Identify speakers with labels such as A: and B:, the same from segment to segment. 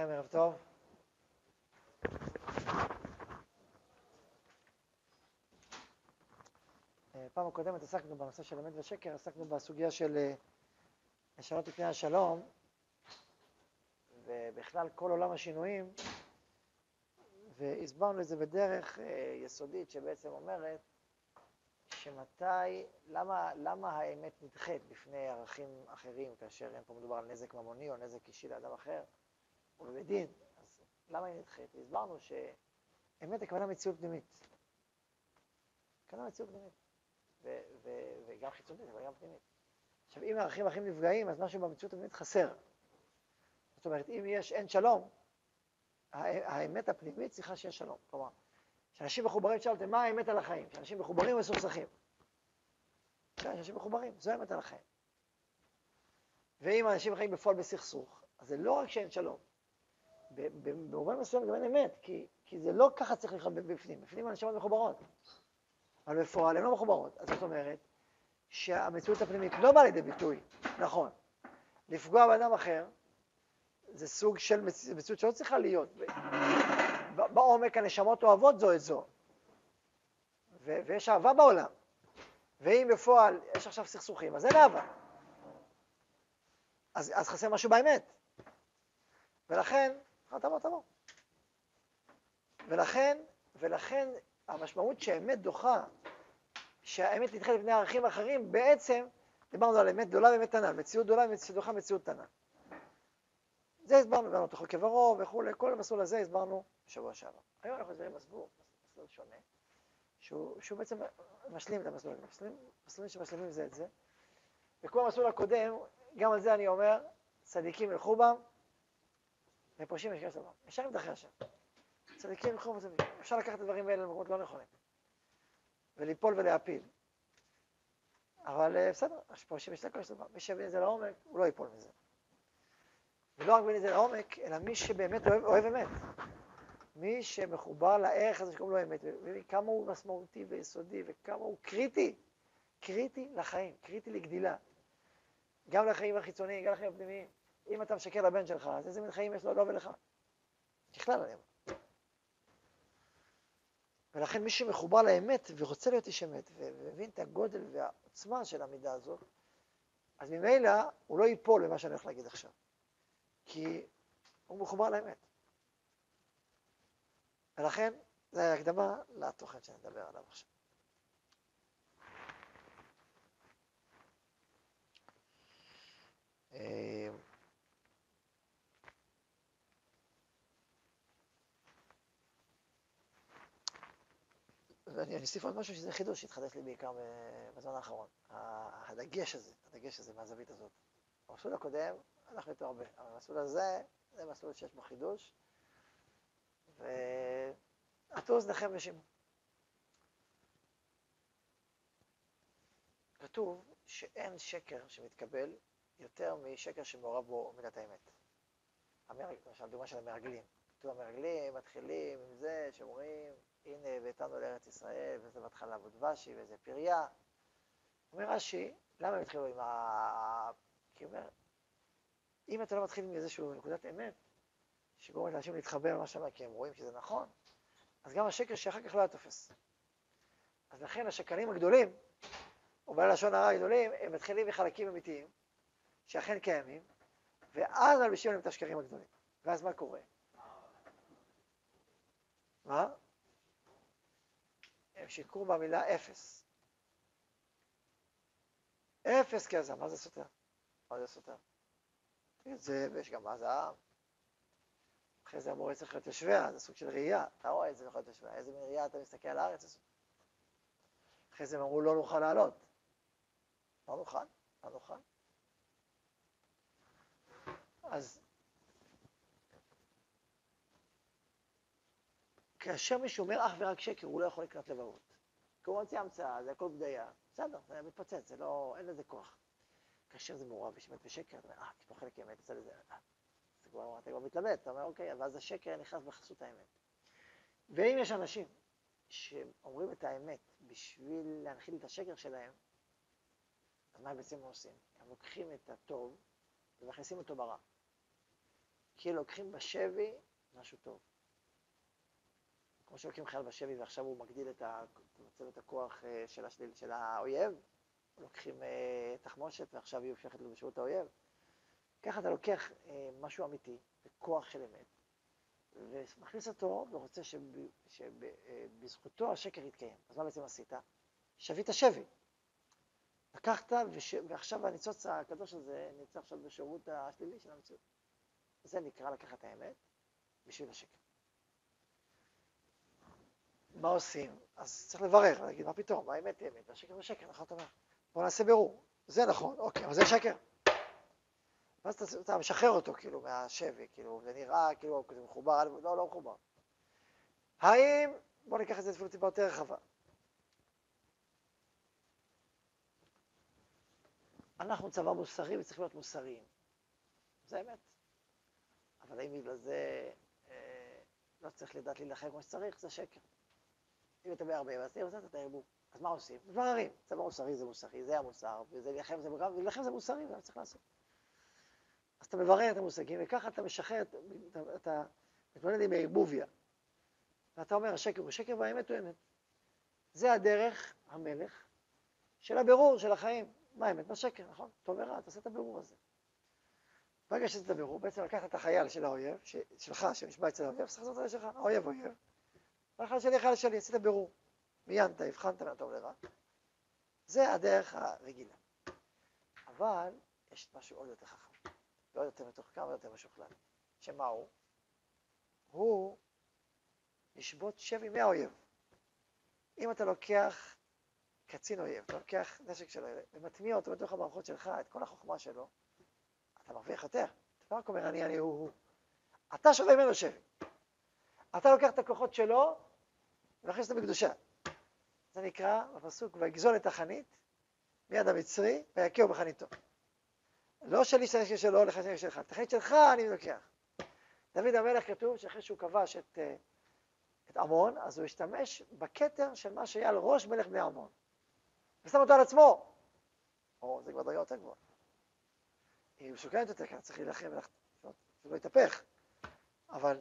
A: לכם, ערב טוב. אה, פעם הקודמת עסקנו בנושא של אמת ושקר, עסקנו בסוגיה של אה, לשנות את פני השלום, ובכלל כל עולם השינויים, והסברנו את זה בדרך אה, יסודית שבעצם אומרת שמתי, למה, למה האמת נדחית בפני ערכים אחרים, כאשר אין פה מדובר על נזק ממוני או נזק אישי לאדם אחר, או בבית דין, אז למה היא נדחית? הסברנו שאמת הכוונה מציאות פנימית. הכוונה מציאות פנימית. ו- ו- וגם חיצונית, אבל גם פנימית. עכשיו, אם הערכים האחרים נפגעים, אז משהו במציאות הפנימית חסר. זאת אומרת, אם יש אין שלום, האמת הפנימית צריכה שיהיה שלום. כלומר, כשאנשים מחוברים, שאלתם, מה האמת על החיים? כשאנשים מחוברים ומסוכסכים. כשאנשים מחוברים, זו האמת על החיים. ואם אנשים חיים בפועל בסכסוך, אז זה לא רק שאין שלום. במובן מסוים גם אין אמת, כי, כי זה לא ככה צריך לחיות בפנים. בפנים הנשמות מחוברות. אבל בפועל הן לא מחוברות. אז זאת אומרת שהמציאות הפנימית לא באה לידי ביטוי, נכון. לפגוע באדם אחר זה סוג של מציאות שלא צריכה להיות. בעומק הנשמות אוהבות זו את זו, ו- ויש אהבה בעולם. ואם בפועל יש עכשיו סכסוכים, אז אין אהבה. אז, אז חסר משהו באמת. ולכן, תבוא, תבוא. ולכן, ולכן המשמעות שהאמת דוחה, שהאמת נדחית לפני ערכים אחרים, בעצם דיברנו על אמת גדולה ואמת קטנה, מציאות גדולה ודוחה מציאות קטנה. זה הסברנו, הסברנו את החוק וכולי, כל המסלול הזה הסברנו בשבוע שעבר. היום אנחנו מסבירים מסלול, מסלול שונה, שהוא, שהוא בעצם משלים את המסלול הזה, מסלולים, מסלולים שמשלימים זה את זה. וכמו המסלול הקודם, גם על זה אני אומר, צדיקים ילכו בם, ופושעים יש כסף בם. ישר עם דרכי השם. צדיקים ילכו בם, אפשר לקחת את הדברים האלה למקומות לא נכונים. וליפול ולהפיל. אבל אה, בסדר, יש כסף בם. מי שיבין את זה לעומק, הוא לא ייפול מזה. ולא רק מבין את זה לעומק, אלא מי שבאמת אוהב, אוהב אמת. מי שמחובר לערך הזה שקוראים לו אמת, וכמה הוא משמעותי ויסודי, וכמה הוא קריטי, קריטי לחיים, קריטי לגדילה. גם לחיים החיצוניים, גם לחיים הפנימיים. אם אתה משקר לבן שלך, אז איזה מין חיים יש לו, לא ולך? בכלל אני אומר. ולכן מי שמחובר לאמת ורוצה להיות איש אמת, ומבין את הגודל והעוצמה של המידה הזאת, אז ממילא הוא לא ייפול במה שאני הולך להגיד עכשיו. כי הוא מחובר לאמת. ולכן, זו הקדמה לתוכן שאני אדבר עליו עכשיו. אה, ואני אוסיף עוד משהו שזה חידוש שהתחדש לי בעיקר בזמן האחרון. הדגש הזה, הדגש הזה מהזווית הזאת. במסלול הקודם הלכנו איתו הרבה, אבל המסלול הזה, זה מסלול שיש בו חידוש, ועטו אוזניכם ושמעו. כתוב שאין שקר שמתקבל יותר משקר שמעורב בו מידת האמת. המרג, למשל, דוגמה של המרגלים. כתוב המרגלים מתחילים עם זה שאומרים, הנה הבאתנו לארץ ישראל, וזה בהתחלה ודבשי, וזה פריה. אומר רש"י, למה הם התחילו עם ה... כי הוא אומר, אם אתה לא מתחיל עם איזושהי נקודת אמת, שגורמת לאנשים להתחבר למה שאמר, כי הם רואים שזה נכון, אז גם השקר שאחר כך לא היה תופס. אז לכן השקרנים הגדולים, או בעלי לשון הרע הגדולים, הם מתחילים מחלקים אמיתיים, שאכן קיימים, ואז מלבישים עליהם את השקרים הגדולים. ואז מה קורה? מה? הם שיקרו במילה אפס. אפס כזב, מה זה סותר? מה זה סותר? זה, ויש גם מה זהב. אחרי זה המורה צריך להיות יושביה, זה סוג של ראייה. אתה רואה את זה יכול להיות יושביה. איזה מין ראייה אתה מסתכל על הארץ הזאת. אחרי זה הם אמרו, לא נוכל לעלות. לא נוכל, לא נוכל. אז כאשר מישהו אומר אך ורק שקר, הוא לא יכול לקנות לבבות. כי הוא מוציא המצאה, זה הכל בדיה. בסדר, זה מתפוצץ, זה לא, אין לזה כוח. כאשר זה מעורב בשמת ושקר, אתה אומר, אה, יש חלק אמת, יצא לזה, אה, אתה כבר, אתה כבר מתלבט, אתה אומר, אוקיי, ואז השקר נכנס בחסות האמת. ואם יש אנשים שאומרים את האמת בשביל להנחיל את השקר שלהם, אז מה בעצם עושים? הם לוקחים את הטוב ומכניסים אותו ברע. כאילו לוקחים בשבי משהו טוב. כמו שלוקחים חייל בשבי ועכשיו הוא מגדיל את מצבת הכוח אה, של, השליל, של האויב, לוקחים אה, תחמושת ועכשיו היא הופכת לו בשירות האויב. ככה אתה לוקח אה, משהו אמיתי, בכוח של אמת, ומכניס אותו ורוצה שבזכותו שב, השקר יתקיים. אז מה בעצם עשית? שבית שבי. לקחת, וש... ועכשיו הניצוץ הקדוש הזה נמצא עכשיו בשירות השלילי של המציאות. זה נקרא לקחת האמת בשביל השקר. מה עושים? אז צריך לברר, להגיד, מה פתאום, האמת היא אמת, השקר זה שקר, נכון אתה אומר? בוא נעשה בירור. זה נכון, אוקיי, אבל זה שקר. ואז אתה, משחרר אותו כאילו מהשבי, כאילו, זה נראה כאילו זה מחובר, לא, לא מחובר. האם, בוא ניקח את זה אפילו טיפה יותר רחבה. אנחנו צבא מוסרי וצריך להיות מוסריים. זה אמת. אבל האם בגלל זה אה, לא צריך לדעת להילחם כמו שצריך, זה שקר. אם אתה בערבב, אז תהיה עושה את הערבוב. אז מה עושים? מבררים. צבא מוסרי זה מוסרי, זה המוסר, וזה להילחם זה מגרם, ולהילחם זה מוסרי, זה מה צריך לעשות. אז אתה מברר את המושגים, וככה אתה משחרר, אתה מתמודד עם ערבוביה. ואתה אומר, השקר הוא שקר והאמת הוא אמת. זה הדרך, המלך, של הבירור של החיים. מה האמת? מה שקר, נכון? טוב ורע, תעשה את הבירור הזה. ברגע שעשית את הבירור, בעצם לקחת את החייל של האויב. שלך, שנשבע אצל האויב, צריך לעשות את זה שלך, האויב אויב. והחייל שלי, החייל שלי, עשית בירור. מיינת, הבחנת בין הטוב לרע. זה הדרך הרגילה. אבל יש משהו עוד יותר חכם, ועוד יותר מתוחכם ועוד יותר משוכלל. שמה הוא? הוא לשבות שבי מהאויב. אם אתה לוקח קצין אויב, אתה לוקח נשק של אויב ומטמיע אותו בתוך המערכות שלך, את כל החוכמה שלו, אתה מרוויח יותר. אתה לא רק אומר אני, אני, הוא, הוא. אתה שווה ממנו שבי. אתה לוקח את הכוחות שלו ומכניס אותם בקדושה. זה נקרא בפסוק, ויגזול את החנית מיד המצרי ויכהו בחניתו. לא שלי של הנשק שלו, לך של שלך. את החנית שלך אני לוקח. דוד המלך כתוב שאחרי שהוא כבש את, אה, את עמון, אז הוא השתמש בכתר של מה שהיה על ראש מלך בני עמון. ושם אותו על עצמו. או, זה כבר דרגה יותר גבוהה. היא משוקנת יותר, כי צריך להילחם, זה לא יתהפך. אבל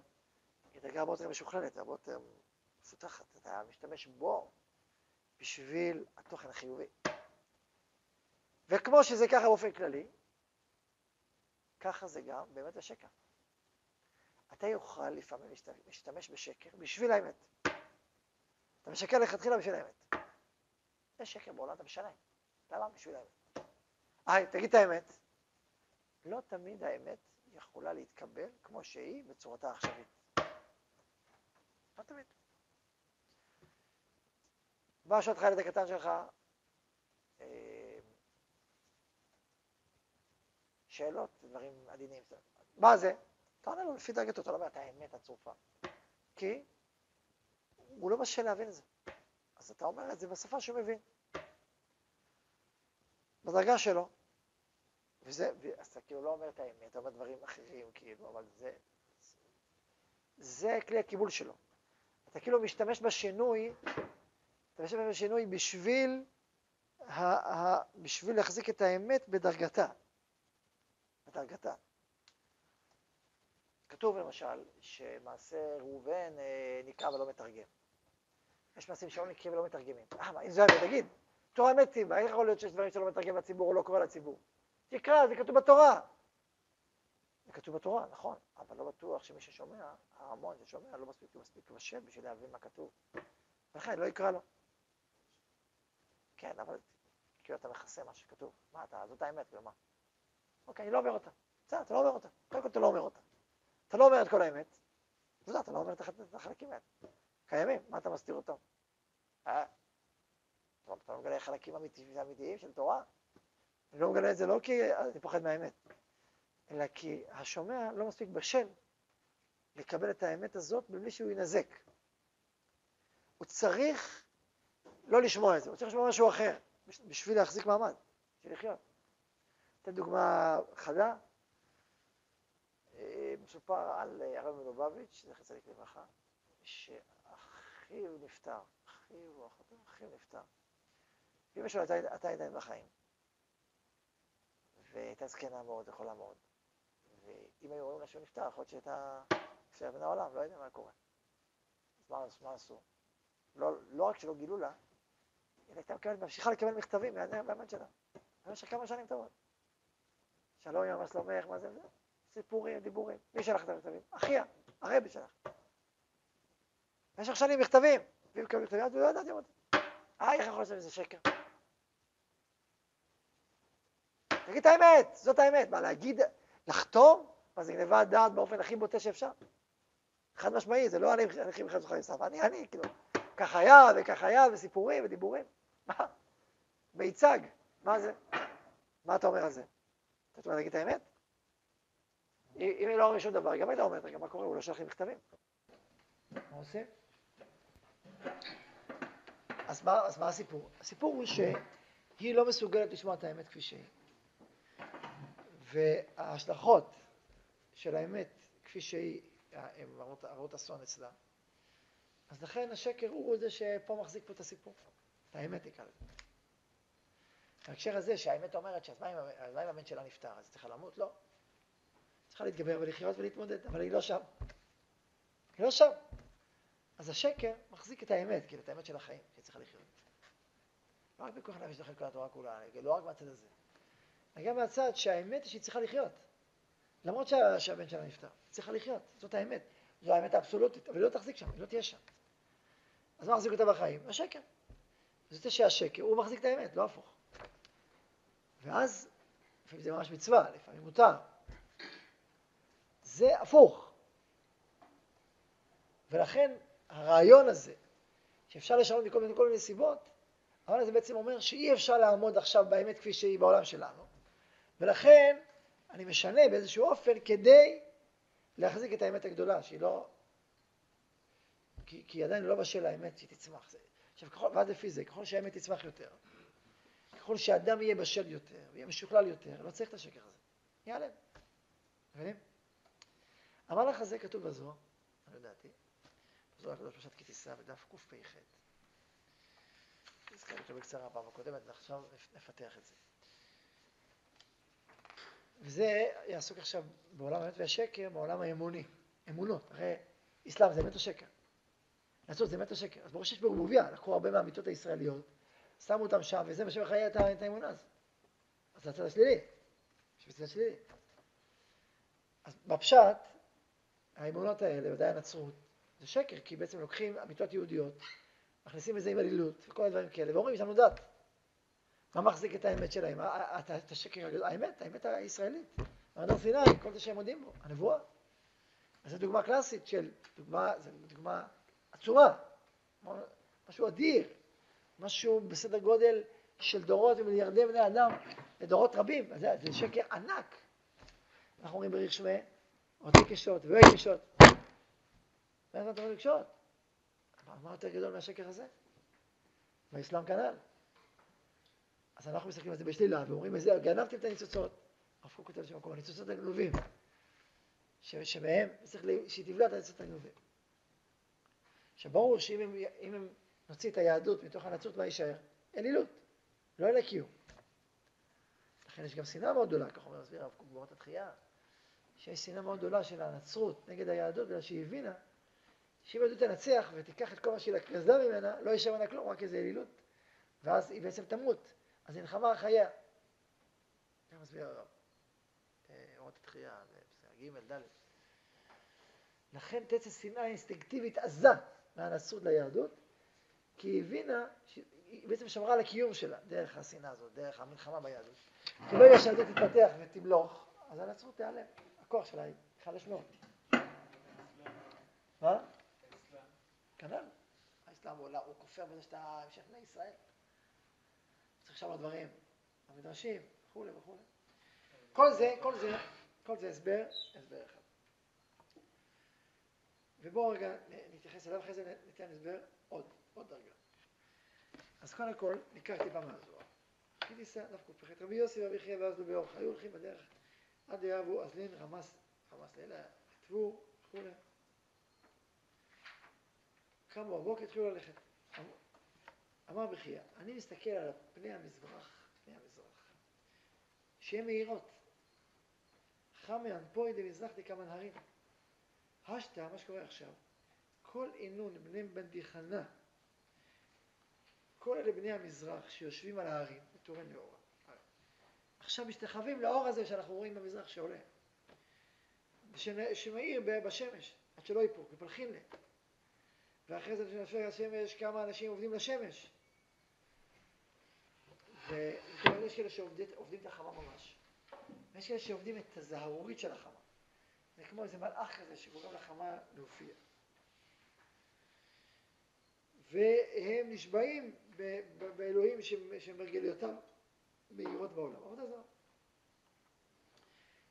A: היא דרגה הרבה יותר משוכללת, הרבה יותר מפותחת. אתה משתמש בו בשביל התוכן החיובי. וכמו שזה ככה באופן כללי, ככה זה גם באמת השקר. אתה יוכל לפעמים להשתמש בשקר בשביל האמת. אתה משקר לכתחילה בשביל האמת. יש שקר בעולם, אתה משלם. למה? בשביל האמת. היי, תגיד את האמת. לא תמיד האמת יכולה להתקבל כמו שהיא בצורתה העכשווית. לא תמיד. שואל אותך הילד הקטן שלך, אה, שאלות, דברים עדינים. מה זה? אתה עונה לו לפי דרגתו, אתה לא אומר את האמת הצרופה. כי הוא לא בשל להבין את זה. אז אתה אומר את זה בשפה שהוא מבין. בדרגה שלו. וזה, אז אתה כאילו לא אומר את האמת, אתה אומר דברים אחרים, כאילו, אבל זה, זה כלי הקיבול שלו. אתה כאילו משתמש בשינוי, אתה משתמש בשינוי בשביל, ה, ה, בשביל להחזיק את האמת בדרגתה. בדרגתה. כתוב למשל שמעשה ראובן אה, נקרא ולא מתרגם. יש מעשים שלא נקראים ולא מתרגמים. אה, מה, אם זה האמת, תגיד, תורה טיבה, איך יכול להיות שיש דברים שלא מתרגם לציבור או לא קורא לציבור? תקרא, זה כתוב בתורה. זה כתוב בתורה, נכון, אבל לא בטוח שמי ששומע, ההמון ששומע, לא מספיק, מספיק בשל בשביל להבין מה כתוב. ולכן לא יקרא לו. כן, אבל כאילו אתה מכסה מה שכתוב. מה אתה, זאת האמת, כאילו מה? אוקיי, אני לא אומר אותה. בסדר, אתה לא אומר אותה. קודם כל אתה לא אומר אותה. אתה לא אומר את כל האמת. יודע, אתה לא אומר את החלקים האלה. קיימים, מה אתה מסתיר אותם? אה? אתה לא מגלה חלקים אמיתיים של תורה? אני לא מגלה את זה לא כי אני פוחד מהאמת, אלא כי השומע לא מספיק בשל לקבל את האמת הזאת בלי שהוא ינזק. הוא צריך לא לשמוע את זה, הוא צריך לשמוע משהו אחר, בשביל להחזיק מעמד, בשביל לחיות. אתן דוגמה חדה, אה, מסופר על אה, הרב מלובביץ', זכר צדיק לברכה, שאחיו נפטר, אחיו או אחותו, אחיו נפטר. ואמא שלו הייתה עדיין בחיים. והייתה זקנה מאוד, יכולה מאוד. ואם היו אומרים לה שהוא נפטר, יכול להיות שהייתה נפטרת מן העולם, לא יודע מה קורה. אז מה עשו? לא, לא רק שלא גילו לה, אלא הייתה ממשיכה לקבל מכתבים מהאמת שלה. במשך כמה שנים טובות. שלום יום, מה שלומך, מה זה, סיפורים, דיבורים. מי שלח את המכתבים? אחיה, הרבי שלח. במשך שנים מכתבים, והיא מקבלת מכתבים, ולא ידעתם אותי. אה, איך יכול להיות שזה שקר? תגיד את האמת, זאת האמת. מה, להגיד, לחתום? מה זה גנבת דעת באופן הכי בוטה שאפשר? חד משמעי, זה לא אני הכי מחד זוכר לסף, אני, אני, כאילו, כך היה וכך היה, וסיפורים ודיבורים. מה? מיצג, מה זה? מה אתה אומר על זה? אתה אומר להגיד את האמת? אם היא לא אומרת שום דבר, גם לא אומרת, רגע, מה קורה? הוא לא שלח לי מכתבים. מה עושים? אז מה, אז מה הסיפור? הסיפור הוא שהיא לא מסוגלת לשמוע את האמת כפי שהיא. וההשלכות של האמת כפי שהיא, הן הרות אסון אצלה. אז לכן השקר הוא זה שפה מחזיק פה את הסיפור. את האמת נקרא לזה. בהקשר הזה שהאמת אומרת שאז מה אם הבן שלה נפטר, אז צריכה למות? לא. צריכה להתגבר ולחיות ולהתמודד, אבל היא לא שם. היא לא שם. אז השקר מחזיק את האמת, כאילו את האמת של החיים, שהיא צריכה לחיות. לא רק בכוח נפש דוחק כל התורה כולה, לא רק מהצד הזה. גם מהצד שהאמת היא שהיא צריכה לחיות. למרות שה, שהבן שלה נפטר, היא צריכה לחיות, זאת האמת. זו האמת האבסולוטית, אבל היא לא תחזיק שם, היא לא תהיה שם. אז מה מחזיק אותה בחיים? השקר. זה שהשקר, הוא מחזיק את האמת, לא הפוך. ואז, לפעמים זה ממש מצווה, לפעמים מותר. זה הפוך. ולכן הרעיון הזה, שאפשר לשנות מכל מיני, מיני סיבות, הרעיון הזה בעצם אומר שאי אפשר לעמוד עכשיו באמת כפי שהיא בעולם שלנו. ולכן אני משנה באיזשהו אופן כדי להחזיק את האמת הגדולה, שהיא לא... כי, כי עדיין לא בשל האמת שהיא תצמח. עכשיו, ככל, ועד לפי זה, ככל שהאמת תצמח יותר, ככל שאדם יהיה בשל יותר, ויהיה משוכלל יותר, לא צריך את השקר הזה. ייעלם. מבינים? המהלך הזה כתוב בזוהר, אני יודעתי, בזוהר הקדוש פרשת כי תישא בדף קפ"ח. הזכרתי אותו בקצרה פעם הקודמת, ועכשיו נפתח את זה. וזה יעסוק עכשיו בעולם האמת והשקר, בעולם האמוני, אמונות. הרי אסלאם זה אמת או שקר? לעשות זה אמת או שקר. אז ברור שיש בערבוביה, לקחו הרבה מהאמיתות הישראליות, שמו אותם שם, וזה מה שמחיה את האמונה הזאת. אז זה הצד השלילי. יש בצד השלילי. אז בפשט, האמונות האלה, ודאי הנצרות, זה שקר, כי בעצם לוקחים אמיתות יהודיות, מכניסים בזה עם עלילות, וכל הדברים כאלה, ואומרים, יש לנו דת. מה מחזיק את האמת שלהם? את השקר הגדול, האמת, האמת הישראלית. מעמד סיני, כל זה שהם מודים בו, הנבואה. אז זו דוגמה קלאסית של, דוגמה, זו דוגמה עצומה, משהו אדיר, משהו בסדר גודל של דורות ומיליארדי בני אדם לדורות רבים, זה, זה שקר ענק. אנחנו אומרים בריך שמי, אותי קשות ואוי קשות. ואין לנו תמיד קשות. מה יותר גדול מהשקר הזה? באסלאם כנ"ל. אז אנחנו מסתכלים על זה בשלילה ואומרים, גנבתם את הניצוצות. הרב קוק כותב שם הניצוצות הגנובים, שבהם צריך שהיא תבלע את הניצוצות הגנובים. עכשיו ברור שאם הם, הם נוציא את היהדות מתוך הנצרות, מה יישאר? אלילות, לא יהיה קיום. לכן יש גם שנאה מאוד גדולה, כך אומר מסביר הרב קוק התחייה, שיש שנאה מאוד גדולה של הנצרות נגד היהדות, בגלל שהיא הבינה שאם היהדות תנצח ותיקח את כל מה שהיא גזלה ממנה, לא יישאר ממנה כלום, רק איזה אלילות. ואז היא בעצם תמות. אז היא נלחמה על חייה. כך מסביר הרב. אורות התחייה, ג' ד'. לכן תצא שנאה אינסטינקטיבית עזה מהנצרות ליהדות, כי היא הבינה, היא בעצם שמרה על הקיום שלה, דרך השנאה הזאת, דרך המלחמה ביהדות. כי ברגע שהיהדות תתפתח ותמלוך, אז הנצרות תיעלם, הכוח שלה ייחלש מאוד. מה? כנ"ל. האסלאם הוא כופר בזה שאתה המשך בני ישראל. צריך שם דברים, המדרשים, וכולי וכולי. כל זה, כל זה, כל זה הסבר, הסבר אחד. ובואו רגע נתייחס אליו, אחרי זה ניתן הסבר עוד, עוד דרגה. אז קודם כל, ניקח טיפה מהזוהר. כי ניסה דף קפ"ח, רבי יוסי ואבי חייא ואז באורך, היו הולכים בדרך עד יאהבו אזלין רמס, רמס לילה, כתבו וכולי. קמו בבוקר, התחילו ללכת. אמר בחייא, אני מסתכל על פני המזרח, פני המזרח, שהן מאירות. חמי אנפוי דמזרח כמה נהרים. השתא, מה שקורה עכשיו, כל עינון בני בנדיחנה, כל אלה בני המזרח שיושבים על ההרים, בתורן לאורה. עכשיו משתחווים לאור הזה שאנחנו רואים במזרח שעולה, שמאיר בשמש, עד שלא ייפול, ופלחין להם. ואחרי זה כשנפל השמש, כמה אנשים עובדים לשמש. ויש כאלה שעובדים את החמה ממש. ויש כאלה שעובדים את הזהרורית של החמה. זה כמו איזה מלאך כזה שגורם לחמה להופיע. והם נשבעים באלוהים שמרגליותם מהירות בעולם. עבודה זרה.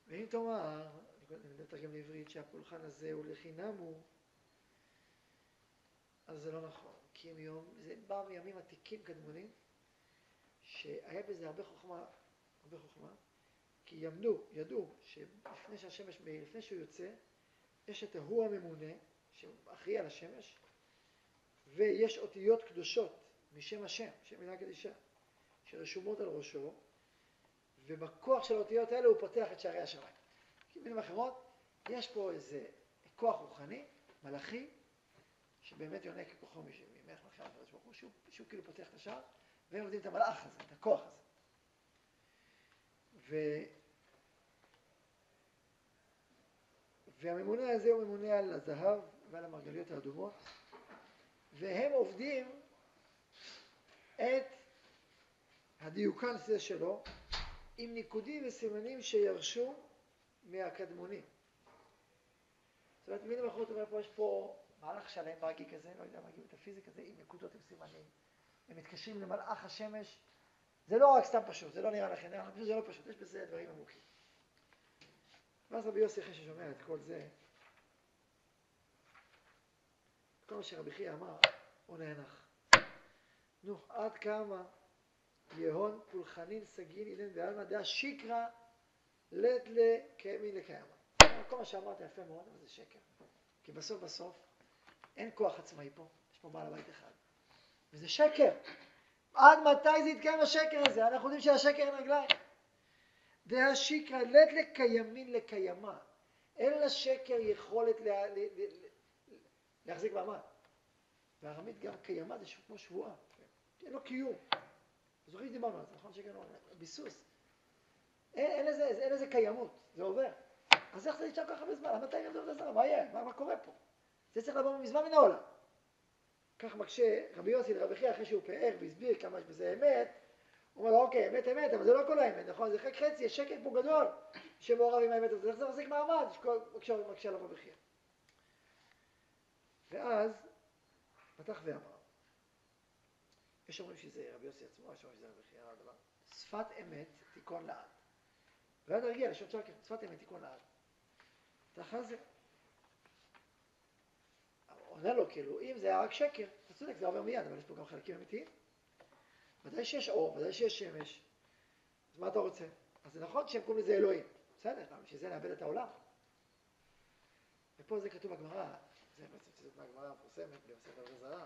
A: ואם תאמר, אני מתרגם לעברית, שהפולחן הזה הוא לחינם הוא, אז זה לא נכון. כי הם יום, זה בא מימים עתיקים קדמונים, שהיה בזה הרבה חוכמה, הרבה חוכמה, כי ימדו, ידעו, שלפני שהשמש מאיר, לפני שהוא יוצא, יש את ההוא הממונה, שאחראי על השמש, ויש אותיות קדושות משם השם, שם מילה קדישה, שרשומות על ראשו, ובכוח של האותיות האלה הוא פותח את שערי השמיים. במילים אחרות, יש פה איזה כוח רוחני, מלאכי, שבאמת יונק כוחו ממלך מלכי הקדוש ברוך הוא, שהוא, שהוא כאילו פותח את השער, והם עובדים את המלאך הזה, את הכוח הזה. ו... והממונה הזה הוא ממונה על הזהב ועל המרגליות האדומות, והם עובדים את הדיוקן הזה שלו עם ניקודים וסימנים שירשו מהקדמונים. זאת אומרת, מילים אחרות אומר פה, יש פה מהלך שלם מגי כזה, לא יודע, מגי מטאפיזי כזה, עם נקודות עם סימנים. הם מתקשרים למלאך השמש. זה לא רק סתם פשוט, זה לא נראה לכם, זה לא פשוט, יש בזה דברים עמוקים. ואז רבי יוסי אחרי ששומע את כל זה, כל מה שרבי חייא אמר, הוא נאנח. נו, עד כמה יהון פולחנין סגין אילן בעלמא דעה שיקרא לית לקיימין לקיימא. כל מה שאמרת יפה מאוד, אבל זה שקר. כי בסוף בסוף אין כוח עצמאי פה, יש פה בעל הבית אחד. וזה שקר. עד מתי זה יתקיים השקר הזה? אנחנו יודעים שהשקר אין רגליים. דעה שיקרא לית לקיימין לקיימה. אין לשקר יכולת לה, לה, לה, להחזיק מעמד. בארמית גם קיימה זה כמו שבועה. אין לו קיום. זוכרים שדיברנו על זה, נכון? שקר ביסוס. אין, אין, לזה, אין לזה קיימות, זה עובר. אז איך זה נשאר ככה בזמן? למה אתה עבודה זרה? מה יהיה? מה, מה קורה פה? זה צריך לבוא מזמן מן העולם. כך מקשה רבי יוסי לרבי חייא אחרי שהוא פאר והסביר כמה יש בזה אמת, אומר לו אוקיי, אמת אמת, אבל זה לא כל האמת, נכון? זה חלק חצי, יש שקט פה גדול שמעורב עם האמת הזאת, איך זה מחזיק מעמד? מקשה עליו רבי חייא. ואז פתח ואמר, יש אומרים שזה רבי יוסי עצמו, יש אומרים שזה רבי חייא, הדבר. שפת אמת תיכון לעד. ואז נרגיע לשון שקר, שפת אמת תיכון לעד. תחת זה. עונה לו כאילו, אם זה היה רק שקר, אתה צודק, זה עובר מיד, אבל יש פה גם חלקים אמיתיים. ודאי שיש אור, ודאי שיש שמש. אז מה אתה רוצה? אז זה נכון שהם קוראים לזה אלוהים. בסדר, אבל בשביל זה נאבד את העולם. ופה זה כתוב בגמרא, זה בעצם מהגמרא המפורסמת עבודה זרה,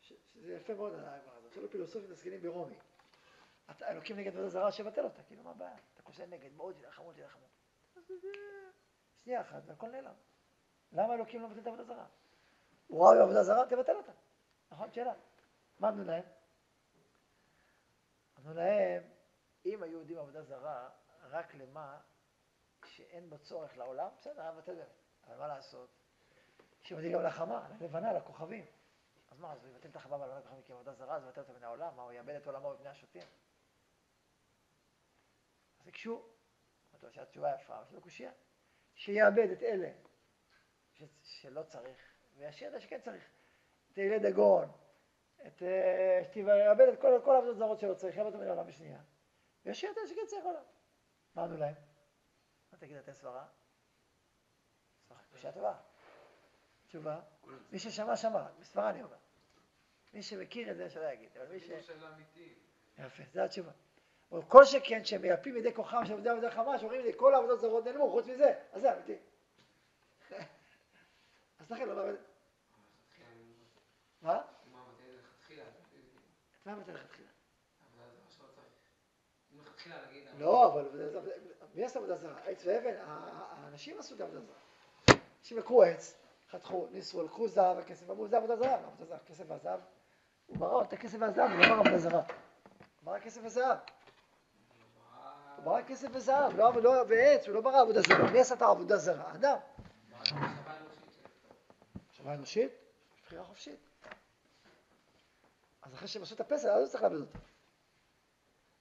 A: שזה יפה מאוד הגמרא הזאת, שלא פילוסופים מסכימים ברומי. אתה אלוקים נגד עבודה זרה, שבטל אותה, כאילו מה הבעיה? אתה כוסה נגד, מאוד תילחמו, תילחמו. שנייה אחת והכל נעלם. למה אלוקים לא מבטל את העבודה זרה? הוא ראה בעבודה זרה, תבטל אותה. נכון? שאלה. מה אמנו להם? אמנו להם, אם היו יודעים עבודה זרה רק למה שאין בו צורך לעולם, בסדר, היה מבטל באמת. אבל מה לעשות? שמדאיג גם לחמה, ללבנה, לכוכבים. אז מה, אז הוא יבטל את החמה והלבנה לכוכבים כעבודה זרה, אז הוא יבטל אותה מן העולם? מה, הוא יאבד את עולמו בבני השוטים? אז הקשו, אומרת שהתשובה יפה, אבל זה לא קושייה. שיאבד את אלה ש... שלא צריך, וישאיר את שכן צריך. את אלה דגון, את... שיאבד את כל, כל העבודות זרות שלא צריך, אותו מן העולם בשנייה. וישאיר את שכן צריך עולם. מה אמרנו להם? מה תגיד, אתם סברה? קושייה טובה. תשובה, מי ששמע, שמע, בסברה אני אומר. מי שמכיר את זה, שלא יגיד. אבל מי ש... יפה, זו התשובה. או כל שכן שהם מייפים ידי כוחם של עובדי עבודה חמה, שאומרים לי כל העבודות זרות נעלמו, חוץ מזה, אז זה אמיתי. אז לכן לא מאבד. מה? מה מבטל לכתחילה? לא, אבל מי עשה עבודה זרה? עץ ואבן, האנשים עשו את העבודה זרה. אנשים לקחו עץ, חתכו, ניסו, לקחו זהב וכסף, אמרו זה עבודה זרה, עבודה זרה, כסף והזהב. הוא ברא את הכסף והזהב, הוא לא ברא עבודה זרה. הוא ברא כסף וזהב. הוא ברא כסף וזהב, לא, לא, ועץ, הוא לא ברא עבודה זרה. מי עשה את העבודה זרה? אדם. מחשבה אנושית, בחירה חופשית. אז אחרי שהם עשו את הפסל, אז הוא צריך לאבד אותו.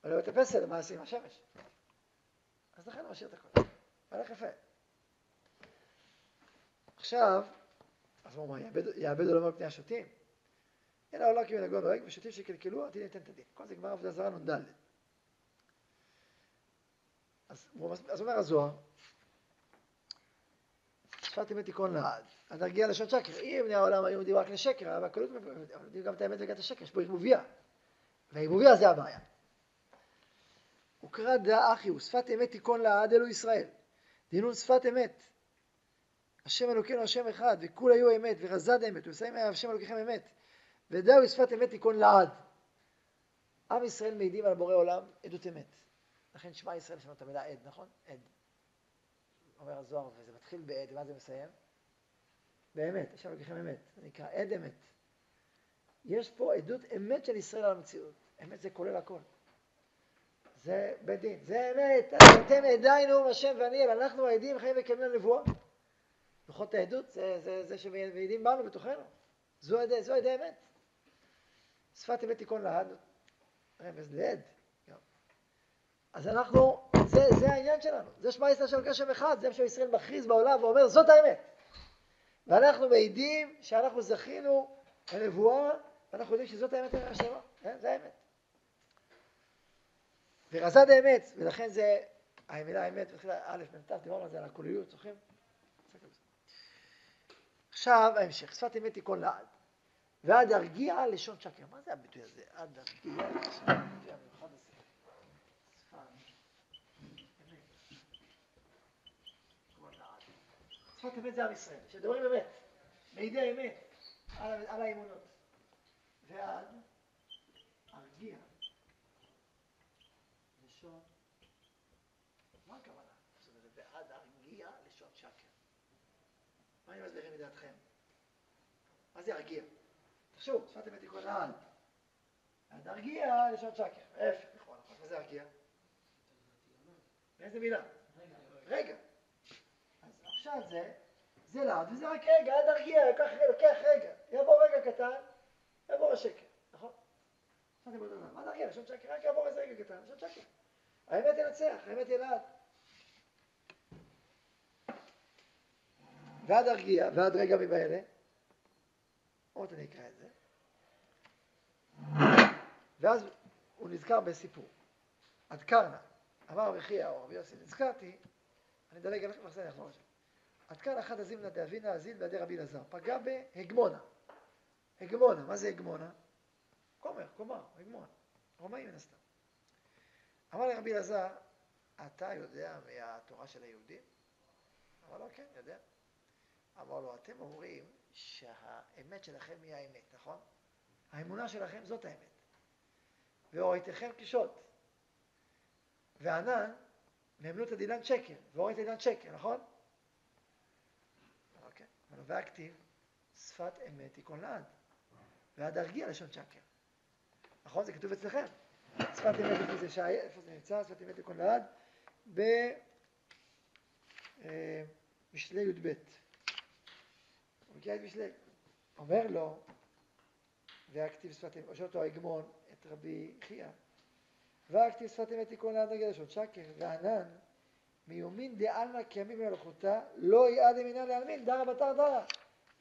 A: אבל לא את הפסל, מה עושים עם השמש? אז לכן הוא משאיר את הכל. הולך יפה. עכשיו, אז הוא אומר, יאבד- עולמו על פני השוטים. הנה העולם כמנהגו נוהג, ושוטים שקלקלו, עתיד ניתן את הדין. כל זה גמר עבודה זרה נ"ד. אז אז אומר הזוהר, שפת אמת תיכון לעד, עד הרגיע לשון שקר. אם בני העולם היו יודעים רק לשקר, אבל הקלות יודעים גם את האמת וגם את השקר, יש פה ערבוביה. והערבוביה זה הבעיה. וקרא דא אחי, ושפת אמת תיכון לעד אלו ישראל. דהיינו שפת אמת. השם אלוקינו השם אחד, וכול היו אמת, ורזד אמת, ומסיים השם אלוקיכם אמת. ודאו שפת אמת תיכון לעד. עם ישראל מעידים על בורא עולם עדות אמת. לכן שמע ישראל יש את המילה עד, נכון? עד. אומר הזוהר, וזה מתחיל בעד, ומה זה מסיים? באמת, יש אלוקיכם אמת. זה נקרא עד אמת. יש פה עדות אמת של ישראל על המציאות. אמת זה כולל הכל. זה בית דין, זה אמת, אתם עדיינו השם ואני אל, אנחנו העדים חיים וקיימים לנבואה. לוחות העדות זה, זה, זה שמעידים בנו בתוכנו. זו עדי, זו עדי אמת. שפת אמת תיכון לעד, רמז לעד. אז אנחנו, זה, זה העניין שלנו, זה שמע ישראל של קשב אחד, זה מה שישראל מכריז בעולם ואומר זאת האמת. ואנחנו מעידים שאנחנו זכינו לנבואה, ואנחנו יודעים שזאת האמת השלמה, כן? זה האמת. ורזד האמת, ולכן זה, המילה האמת, מתחילה א', מ"ת, דיברנו על זה, על הכוליות, זוכרים? עכשיו ההמשך, שפת אמת תיכון לעד. ועד הרגיע לשון שקר. מה זה הביטוי הזה? עד הרגיע לשון שקר. הביטוי המיוחד הזה. שפת אמת. תיכון לעד. שפת אמת זה עם ישראל, שדברים אמת, מעידי אמת על, על האמונות. ועד הרגיע לשון, מה הכוונה? זאת אומרת, ועד הרגיע לשון שקר. מה אני מסביר מדעתכם? מה זה הרגיע? תחשוב, שפת אמת תיקון לעד. עד הרגיע לשון שקר. ההפך, נכון, נכון. מה זה הרגיע? באיזה מילה? רגע. עכשיו זה, זה לעד, וזה רק רגע, עד הרגיע, לוקח, לוקח רגע. יבוא רגע קטן, יבוא השקר, נכון? זה הרגיע? לשון שקר, רק יבוא איזה רגע קטן, לשון שקר. האמת ינצח, האמת ילעד. ועד הרגיע, ועד רגע מבאלה, עוד אני אקרא את זה, ואז הוא נזכר בסיפור. עד קרנה, אמר רבי חייא או רבי יוסי, נזכרתי, אני אדלג עליכם אני אחזור לשם. עד כאן אחד הזימנה דאבינה הזיל בידי רבי אלעזר, פגע בהגמונה. הגמונה, מה זה הגמונה? כומר, כומר, הגמונה. רומאי מן הסתם. אמר לרבי אלעזר, אתה יודע מהתורה של היהודים? אמר לו, כן, יודע. אמר לו, אתם אומרים שהאמת שלכם היא האמת, נכון? האמונה שלכם זאת האמת. והוריתכם קישוט. וענן, מאמנות הדילן שקר, והורית הדילן שקר, נכון? והכתיב, שפת אמת תיכון לעד, ועד הרגיע לשון שקר. נכון? זה כתוב אצלכם. שפת אמת, איפה זה, שי, איפה זה נמצא? שפת אמת תיכון לעד, במשלי י"ב. הוא מכיר את משלי. אומר לו, והכתיב שפת אמת, שואל אותו ההגמון, את רבי חייא, והכתיב שפת אמת תיקון לעד נגד לשון שקר, וענן, מיומין דעלמא כימים במלאכותה, לא יעד ימינה לעלמין, דרא בתר דרא.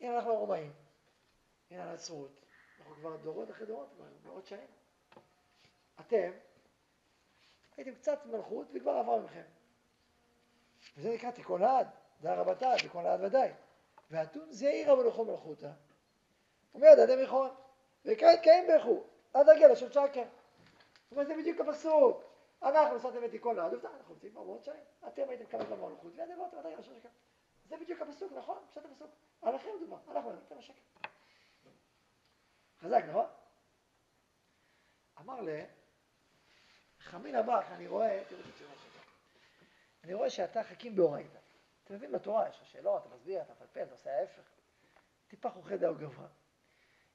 A: הנה אנחנו הרומאים, הנה הנצרות, אנחנו כבר דורות אחרי דורות, כבר מאות שנים. אתם הייתם קצת מלכות וכבר עבר מכם. וזה נקרא תיקון לעד, דרא בתר, תיקון לעד ודאי. ואתון זעיר המלוכו מלכותא. ומיד אדם יכול. וכעת קיים באיכות, עד הגיע לשון שקר. זאת אומרת, זה בדיוק הפסוק. אנחנו עשיתם את תיקון לעד, עובדה, אנחנו נמצאים פה מאות שנים. אתם הייתם כמה זמן במלכות, ועד עברתם עד לשון שקר. זה בדיוק הפסוק, נכון? פשוט הפסוק. עליכם דוגמה, אנחנו נמצאים לשקר. חזק, נכון? אמר ל... חמין הבח, אני רואה, תראו את התשובה שלו. אני רואה שאתה חכים באורייתא. אתה מבין בתורה, יש לך שאלות, אתה מסביר, אתה מפלפל, אתה עושה ההפך. טיפה חוכי דאו גבוה.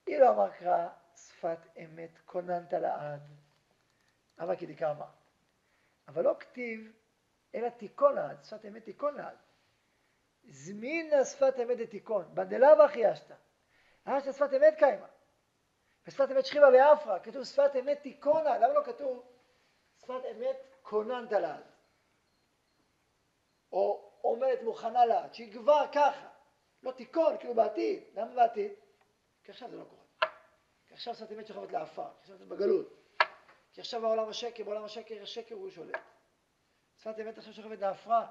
A: אילו אמר קרא שפת אמת כוננת לעד. אמה כי דקה אמר. אבל לא כתיב, אלא תיקון לעד, שפת אמת תיקון לעד. זמינה שפת אמת דתיקון, בנדלה וחיישת. אשת שפת אמת קיימה. ושפת אמת שכיבה לאפרה, כתוב שפת אמת תיקונה, למה לא כתוב שפת אמת כוננת לעד? או עומדת מוכנה לעד, שהיא כבר ככה, לא תיקון, כאילו בעתיד, למה בעתיד? כי עכשיו זה לא קורה. כי עכשיו שפת אמת שוכבת לעפר, כי עכשיו זה בגלות. כי עכשיו בעולם השקר, בעולם השקר השקר הוא שולט. שפת אמת עכשיו שוכבת לעפרה.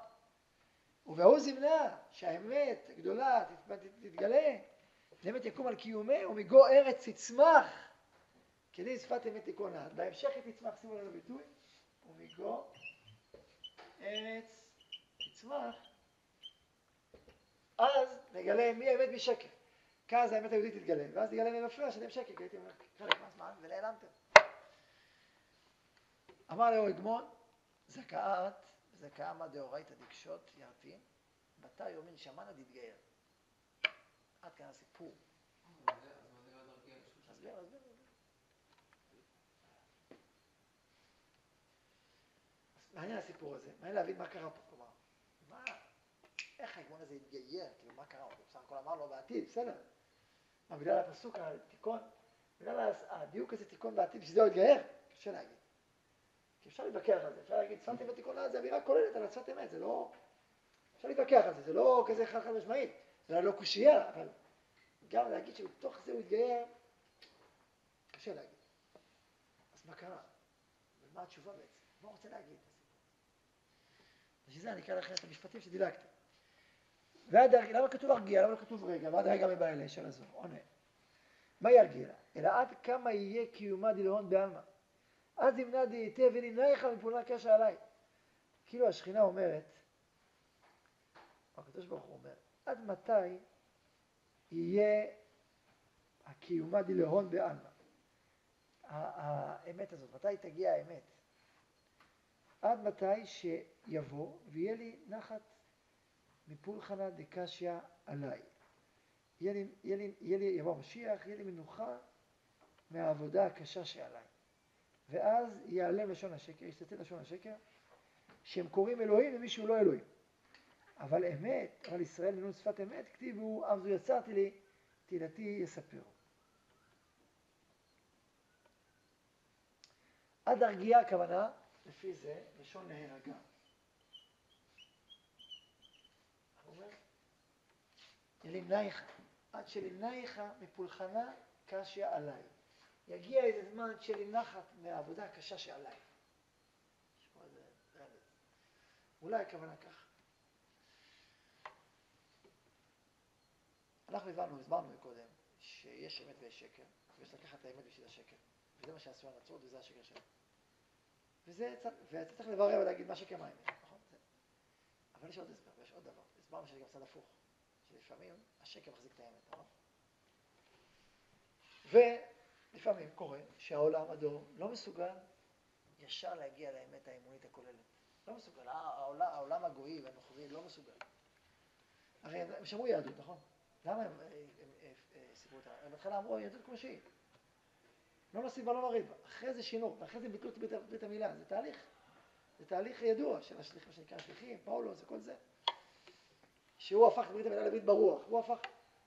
A: ובהוא זמנה שהאמת גדולה תתגלה, באמת יקום על קיומי, ומגו ארץ תצמח, כדין שפת אמת לעד. בהמשך היא תצמח, שימו לב הביטוי, ומגו ארץ תצמח, אז נגלה מי האמת משקר. כאז האמת היהודית תתגלה, ואז תגלה מי מפריע שאתם שקר, כי הייתם חלק מהזמן ונעלמתם. אמר לאור אגמון, זכאת, זכאמה דאורייתא דקשות ירתין, בתא יומין שמענה דתגייר. עד כאן הסיפור. מעניין הסיפור הזה, מעניין להבין מה קרה פה, כלומר, מה, איך האגמון הזה התגייר, כאילו מה קרה, הוא בסך הכל אמר לו בעתיד, בסדר. מה, בגלל הפסוק התיקון, בגלל הדיוק הזה תיקון בעתיד, בשביל זה הוא התגייר? קשה להגיד. כי אפשר להתווכח על זה, אפשר להגיד, שפת אמת תיקונה זה אמירה כוללת על שפת אמת, זה לא... אפשר להתווכח על זה, זה לא כזה חד חד משמעית, זה לא קושייה, אבל גם להגיד שבתוך זה הוא התגייר, קשה להגיד. אז מה קרה? ומה התשובה בעצם? מה הוא רוצה להגיד? בשביל זה אני אקרא לכם את המשפטים שדילגתי. למה כתוב הרגיע? למה לא כתוב רגע? ועד הרגע מבא אלה של הזו, עונה. מה ירגיע? אלא עד כמה יהיה קיומה דלהון בעלמא. אז ימנע דהיתה ונמנעיך מפעולה קשה עליי. כאילו השכינה אומרת, הקדוש ברוך הוא אומר, עד מתי יהיה הקיומה דלהון בעלמא? האמת הזאת, מתי תגיע האמת? עד מתי שיבוא ויהיה לי נחת מפולחנה דקשיא עליי. יהיה לי, יהיה לי, יהיה לי, יבוא המשיח, יהיה לי מנוחה מהעבודה הקשה שעליי. ואז ייעלם לשון השקר, ישתתף לשון השקר, שהם קוראים אלוהים למי שהוא לא אלוהים. אבל אמת, אבל ישראל מנון שפת אמת, כתיבו, עם זו יצרתי לי, תהילתי יספרו. עד הרגיעה הכוונה, לפי זה, לשון להירגע. למנייך, עד שלמנייך מפולחנה קשיא עליי. יגיע איזה זמן לי נחת מהעבודה הקשה שעליי. אולי הכוונה כך. אנחנו הבנו, הסברנו קודם, שיש אמת ויש שקר, ויש לקחת את האמת בשביל השקר. וזה מה שעשו הנצרות וזה השקר שלהם. וזה, ואתה צריך לברר ולהגיד מה שקר מה האמת, נכון? אבל יש עוד הסבר, ויש עוד דבר. הסברנו שיש גם צד הפוך, שלפעמים השקר מחזיק את האמת, נכון? ולפעמים קורה שהעולם, הדור, לא מסוגל ישר להגיע לאמת האמונית הכוללת. לא מסוגל. העולם, העולם הגוי והנוכרי לא מסוגל. הרי הם שמעו יהדות, נכון? למה הם, הם, הם, הם סיפרו אותה? הם בהתחלה אמרו יהדות כמו שהיא. לא נוסיף ולא נוריד בה. אחרי זה שינו, ואחרי זה ביטלו את ברית המילה. זה תהליך. זה תהליך ידוע של השליחים, מה שנקרא השליחים, פאולוס וכל זה. שהוא הפך את ברית המילה לברית ברוח. הוא הפך,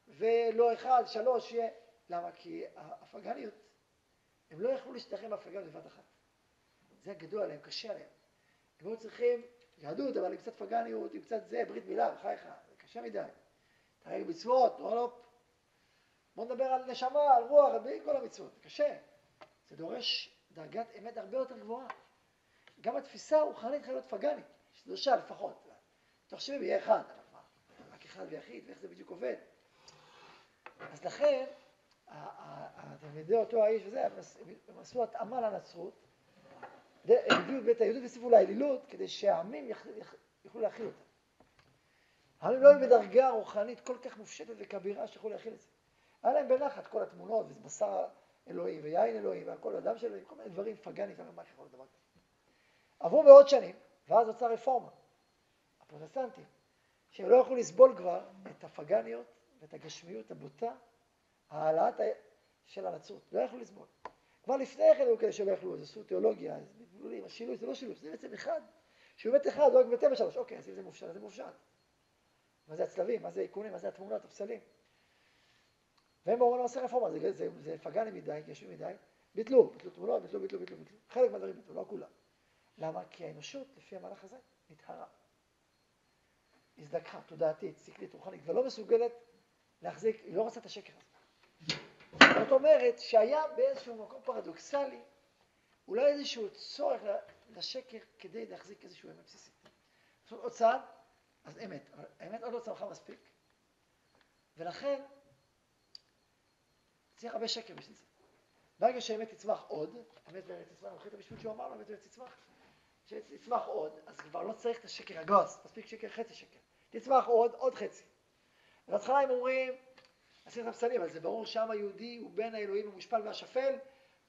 A: ולא אחד, שלוש, שיהיה. למה? כי הפגניות, הם לא יכלו להשתחרר מהפגניות בבת אחת. זה גדול עליהם, קשה עליהם. הם היו צריכים יהדות, אבל עם קצת פגניות, עם קצת זה, ברית מילה, בחייך, זה קשה מדי. תראה מצוות, לא. בוא נדבר על נשמה, על רוח, על כל המצוות, זה קשה. זה דורש דרגת אמת הרבה יותר גבוהה. גם התפיסה הרוחנית חייבת להיות פגנית, שלושה לפחות. תחשבי, יהיה אחד, אבל מה, רק אחד ויחיד, ואיך זה בדיוק עובד. אז לכן, תלמידי אותו האיש וזה, הם עשו התאמה לנצרות, הביאו את בית היהודית והוסיפו לאלילות, כדי שהעמים יוכלו להכיל אותה. העמים לא היו בדרגה רוחנית כל כך מופשטת וכבירה שיכולו להכיל את זה. היה להם בנחת כל התמונות, ובשר אלוהים, ויין אלוהים, והכל אדם של אלוהים, כל מיני דברים פגאנים, מה יכול להיות דבר כזה. עברו מאות שנים, ואז נוצרה רפורמה. הפרוטסטנטים, שהם לא יכלו לסבול כבר את הפגניות ואת הגשמיות הבוטה, העלאת של הנצרות, לא יכלו לסבול. כבר לפני כן היו כאלה שלא יכלו, אז עשו תיאולוגיה, אז מתבוללים, השינוי זה לא שינוי, זה בעצם אחד. שהוא באמת אחד, לא רק בטבע שלוש, אוקיי, אז אם זה מופשט, זה מופשט. מה זה הצלבים, מה זה העיקונים, מה זה התמונות, הפסלים. והם אומרים, עושה רפורמה, זה, זה, זה פגני מדי, גשמי מדי, ביטלו, ביטלו תמונות, ביטלו, ביטלו, ביטלו, ביטלו. חלק מהדברים ביטלו, לא כולם. למה? כי האנושות, לפי המהלך הזה, נטהרה. הזדקחה, תודעתית, שכלית, רוחנית, ולא מסוגלת להחזיק, היא לא רוצה את השקר הזה. זאת אומרת שהיה באיזשהו מקום פרדוקסלי, אולי איזשהו צורך לשקר כדי להחזיק איזשהו אמת בסיסית. עכשיו עוד צעד, אז אמת, אבל האמת עוד לא צמחה מספיק, ולכן צריך הרבה שקר בשביל זה. ברגע שהאמת תצמח עוד, אמת באמת תצמח, את המשפט שהוא אמר לו, אמת באמת תצמח, שתצמח עוד, אז כבר לא צריך את השקר הגס, מספיק שקר חצי שקר. תצמח עוד, עוד חצי. בהתחלה הם אומרים, עשינו את הפסלים, אבל זה ברור שהעם היהודי הוא בין האלוהים המושפל והשפל,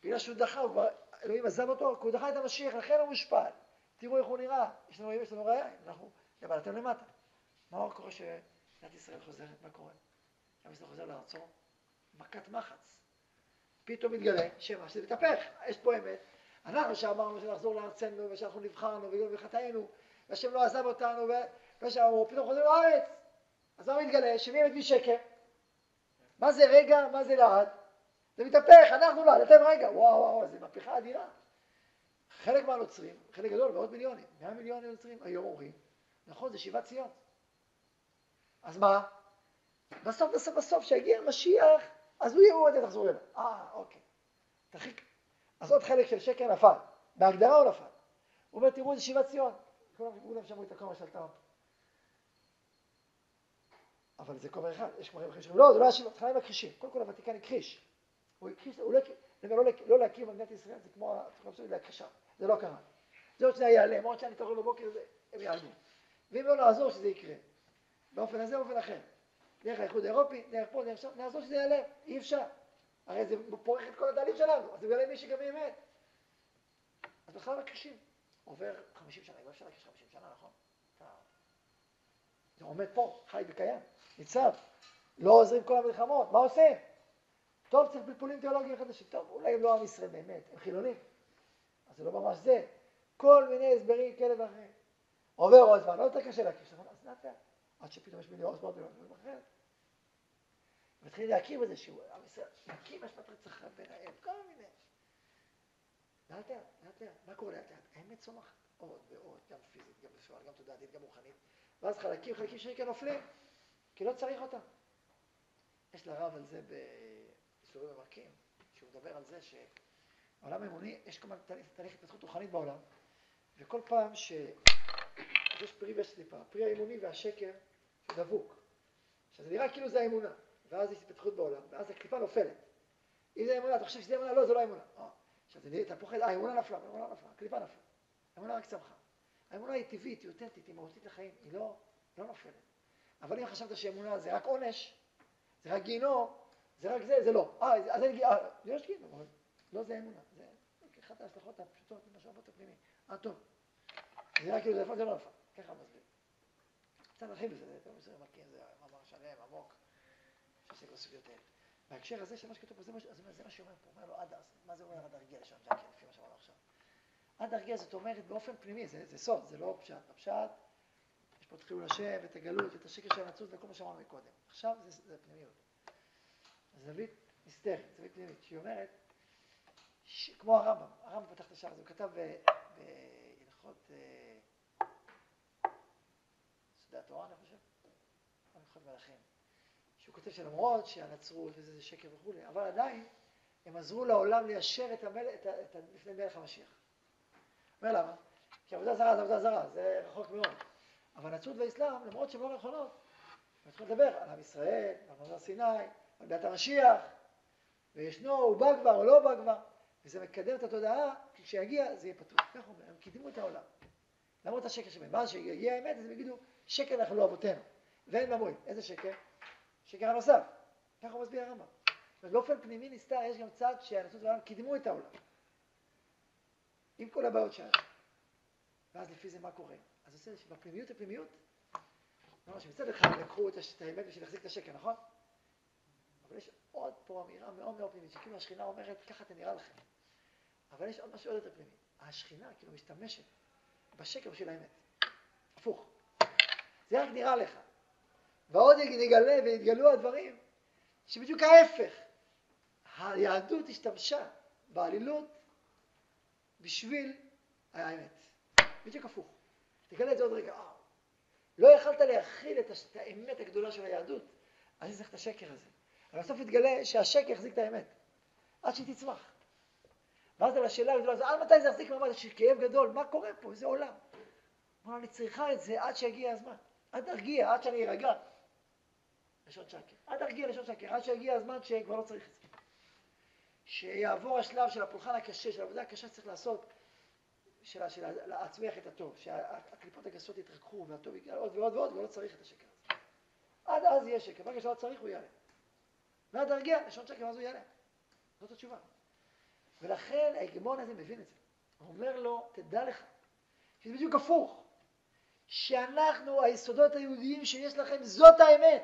A: בגלל שהוא דחה, הוא אלוהים עזב אותו, כי הוא דחה את המשיח, לכן הוא מושפל. תראו איך הוא נראה, יש לנו, יש לנו ראייה, אנחנו, אבל אתם למטה. מה קורה שמדינת ישראל חוזרת, מה קורה? עם ישראל חוזר לארצו, מכת מחץ. פתאום מתגלה שמה שזה מתהפך, יש פה אמת. אנחנו שאמרנו שנחזור לארצנו ושאנחנו נבחרנו וגם בחטאינו, והשם לא עזב אותנו, ושאמרו, פתאום חוזרים לארץ. אז מה מתגלה? שמי אמת משקר? מה זה רגע? מה זה לעד? זה מתהפך, אנחנו לעד, אתם רגע, וואו וואו, זה מהפכה אדירה. חלק מהנוצרים, חלק גדול, מאות מיליונים, מאה מיליון נוצרים, היום אומרים, נכון, זה שיבת ציון. אז מה? בסוף, בסוף, בסוף, כשיגיע המשיח, אז הוא יראו את זה, תחזרו אליו. אה, אוקיי. תרחיק. אז עוד חלק של שקר נפל. בהגדרה הוא נפל. הוא אומר, תראו, זה שיבת ציון. כולם שמעו את הכומר של טראמפ. אבל זה כומר אחד, יש כומרים אחרים שאומרים, לא, זה לא היה שיבת, חיים מכחישים. קודם כל הוותיקן הכחיש. הוא הכחיש, הוא לא, לא, לא להכיר במדינת ישראל, זה כמו, להכחישה. זה לא קרה. זה עוד שנייה ייעלם, עוד שנייה נתעורר בבוקר, הם ייעלמו. ואם לא נעזור שזה יקרה. באופן הזה, באופן אחר. דרך האיחוד האירופי, דרך פה, דרך שם, נעזור שזה יעלה, אי אפשר. הרי זה פורך את כל הדלים שלנו, אז זה יעלה מי שגם אמת. אז בכלל מכחישים. עובר 50 שנה, לא אפשר להכחיש 50 שנה, נכון? זה עומד פה, חי וקיים, ניצב. לא עוזרים כל המלחמות, מה עושים? טוב, צריך פלפולים תיאולוגיים חדשים. טוב, אולי הם לא עם ישראל באמת, הם חילונים. אז זה לא ממש זה. כל מיני הסברים כאלה ואחרים. עובר עוד זמן, עוד יותר קשה להכיר? אז לאט לאט. עד שפתאום יש עוז מאוד מאוד אחרת. מתחילים להכיר בזה שהוא עם ישראל, להקים השפעת רצח ביניהם, כל מיני. לאט לאט. מה קורה לאט לאט? האמת צומחת עוד ועוד, גם פיזית, גם בפועל, גם תודעתית, גם רוחנית. ואז חלקים, חלקים שלי כאן נופלים, כי לא צריך אותם. יש לרב על זה באיסורים ומרקים, שהוא מדבר על זה שהעולם האמוני, יש כמובן תהליך התפתחות רוחנית בעולם, וכל פעם ש... יש פרי ויש סליפה, הפרי האמוני והשקר דבוק. עכשיו זה נראה כאילו זה האמונה, ואז יש התפתחות בעולם, ואז הקליפה נופלת. אם זה האמונה, אתה חושב שזה האמונה? לא, זה לא האמונה. אה, עכשיו זה נראה, אתה פוחד, אה, האמונה נפלה, האמונה נפלה, הקליפה נפלה. האמונה רק צמחה. האמונה היא טבעית, היא אותנטית, היא מהותית לחיים, היא לא, לא נופלת. אבל אם חשבת שאמונה זה רק עונש, זה רק גיהנום, זה רק זה, זה לא. אה, אז אין גיהנום, יש גיהנום, אבל לא זה אמונה. זה אחת ההשלכות הפשוטות, מה שאמרת הפנימי. אה, טוב. זה נראה כאילו זה נפל, זה לא נפל. ככה מסביר. קצת נרחיב בזה, זה יותר מסוים מכיר, זה מאמר שלם, עמוק, שעוסק בסוגיות האלה. בהקשר הזה של מה שכתוב פה, זה מה, זה שאומר פה, אומר לו עד, מה זה אומר עד הרגיע לשם ג'קי, לפי מה שאמרנו עכשיו? עד הרגיע זאת אומרת באופן פנימי, זה, זה סוד, זה לא פשט. הפשט, יש פה את הגלות, ואת השקר של הנצרות, וכל מה שאמרנו מקודם. עכשיו זה, זה פנימיות. זווית נסתרת, זווית פנימית, שהיא אומרת, ש... כמו הרמב"ם, הרמב"ם פתח את השער הזה, הוא כתב בהלכות... שדה התורה, אני חושב, הלכות מלכים, שהוא כותב שלמרות שהנצרות וזה זה שקר וכולי, אבל עדיין הם עזרו לעולם ליישר את המלך, את ה, את לפני מלך המשיח. אומר למה? כי עבודה זרה זה עבודה זרה, זה רחוק מאוד. אבל הנצרות והאסלאם, למרות שהן לא נכונות, הם צריכים לדבר על עם ישראל, על מעבר סיני, על דת המשיח, וישנו, הוא בא כבר או לא בא כבר, וזה מקדם את התודעה, כי כשיגיע זה יהיה פתוח. ככה אומר, הם קידמו את העולם. למרות השקר שבהם. ואז כשיגיע האמת, אז הם יגידו, שקר אנחנו לא אבותינו. ואין ממורים. איזה שקר? שקר הנוסף. ככה הוא מסביר הרמב"ם. באופן פנימי נסתר, יש גם צד שהנצרות והעולם קידמו את העולם. עם כל הבעיות שלנו. ואז לפי זה מה קורה? אז עושה שבפנימיות הפנימיות, כלומר שמצד אחד לקחו את האמת בשביל להחזיק את השקר, נכון? אבל יש עוד פה אמירה מאוד מאוד פנימית, שכאילו השכינה אומרת, ככה זה נראה לכם. אבל יש עוד משהו עוד יותר פנימי. השכינה כאילו משתמשת בשקר בשביל האמת. הפוך. זה רק נראה לך. ועוד נגלה ויתגלו הדברים שבדיוק ההפך. היהדות השתמשה בעלילות בשביל האמת. בדיוק הפוך. תגלה את זה עוד רגע. אה, לא יכלת להכיל את האמת הגדולה של היהדות, אז צריך את השקר הזה. אבל בסוף יתגלה שהשקר יחזיק את האמת, עד שהיא תצמח. ואז על השאלה הגדולה הזו, עד מתי זה יחזיק מעמד? יש כאב גדול, מה קורה פה? איזה עולם. אמר, אני צריכה את זה עד שיגיע הזמן. עד ארגיע, עד שאני ארגע. לשון שקר. עד ארגיע לשון שקר, עד שיגיע הזמן שכבר לא צריך את זה. שיעבור השלב של הפולחן הקשה, של העבודה הקשה שצריך לעשות, של, להצמיח את הטוב, שהקליפות הגסות יתרככו והטוב יגיע עוד ועוד ועוד, ולא צריך את השקר הזה. עד אז יהיה שקר, ברגע שלא צריך הוא יעלה. ועד ארגיע, לשון שקר, ואז הוא יעלה. זאת התשובה. ולכן ההגמון הזה מבין את זה. הוא אומר לו, תדע לך, שזה בדיוק הפוך, שאנחנו, היסודות היהודיים שיש לכם, זאת האמת.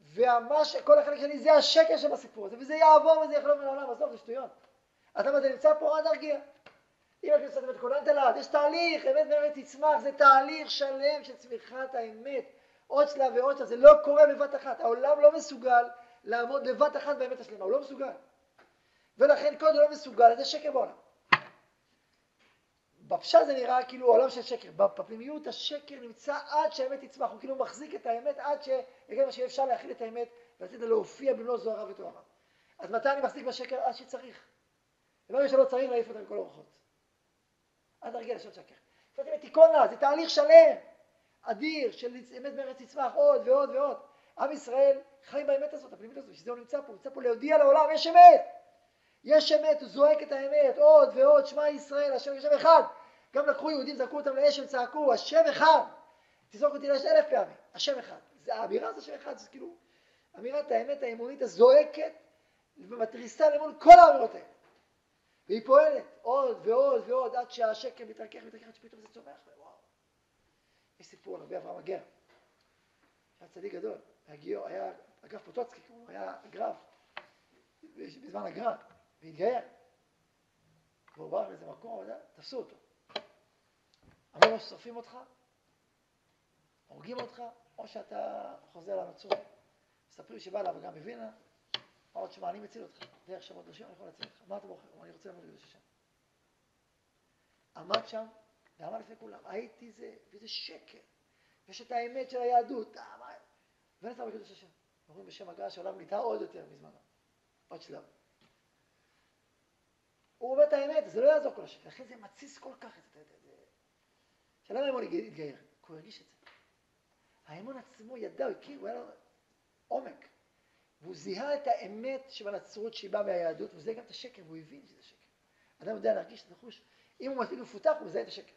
A: וכל החלק שלי זה השקר שבסיפור הזה, וזה יעבור וזה יחלום מן העולם, עזוב, זה שטויות. אתה אומר, נמצא פה עד ארגיע. אם את מצטט קולנט אליו, יש תהליך, אמת באמת תצמח, זה תהליך שלם של צמיחת האמת. עוד שלב ועוד שלב, זה לא קורה בבת אחת. העולם לא מסוגל לעמוד בבת אחת באמת השלמה, הוא לא מסוגל. ולכן כל זה לא מסוגל, זה שקר בעולם. בפשט זה נראה כאילו עולם של שקר. בפנימיות השקר נמצא עד שהאמת תצמח, הוא כאילו מחזיק את האמת עד שיגיע מה שאפשר להכיל את האמת ולתת לה להופיע במלוא זוהרה ותוארה. אז מתי אני מחזיק בשקר? עד שצריך. וברגע שלא צריך להעיף אותה מכל אורחות. עד להרגיע לשון שקר. תיקון לה, זה תהליך שלם, אדיר, של אמת בארץ תצמח עוד ועוד ועוד. עם ישראל חי באמת הזאת, הפנימית הזאת, שזה הוא נמצא פה, הוא נמצא פה להודיע לעולם, יש אמת! יש אמת, הוא זועק את האמת, עוד ועוד, שמע ישראל, השם השם אחד. גם לקחו יהודים, זרקו אותם לאש, הם צעקו, השם אחד. תזרוק אותי לאש אלף פעמים, השם אחד. זה, האמירה הזו השם אחד, זה כאילו אמירת האמת האמונית הזועקת ומתריסה למול כל האמירות האלה. והיא פועלת עוד ועוד ועוד עד שהשקר מתרכך ומתרכך עד שפתאום זה צומח. וואו. יש סיפור על רבי אברהם הגר. היה צדיק גדול, גיור, היה אגף פוטוצקי, הוא היה גרף בזמן הגר"א, והתגייר. והוא ברח לאיזה מקום, תפסו אותו. אמרו לו ששורפים אותך, הורגים אותך, או שאתה חוזר לנצרות. מספרים שבא אליו גם מווינה, אמר לו, תשמע, אני מציל אותך, דרך שמות קדושים אני יכול להציל אותך. מה אתה בוחר? אני רוצה לעמוד לקדוש השם. עמד שם, ואמר לפני כולם, הייתי זה, וזה שקר. יש את האמת של היהדות, ונצא בקדוש השם. אומרים בשם הגר"א שהעולם נהייתה עוד יותר מזמנו. עוד שלב. הוא אומר את האמת, זה לא יעזור כל השקר. לכן זה מתסיס כל כך זה. שלמה האמון התגייר? כי הוא הרגיש את זה. האמון עצמו ידע, הוא הכיר, הוא היה לו. והוא זיהה את האמת שבנצרות שהיא באה מהיהדות, וזה גם את השקר, והוא הבין שזה שקר. אדם יודע להרגיש את נחוש, אם הוא מספיק מפותח, הוא מזהה את השקר.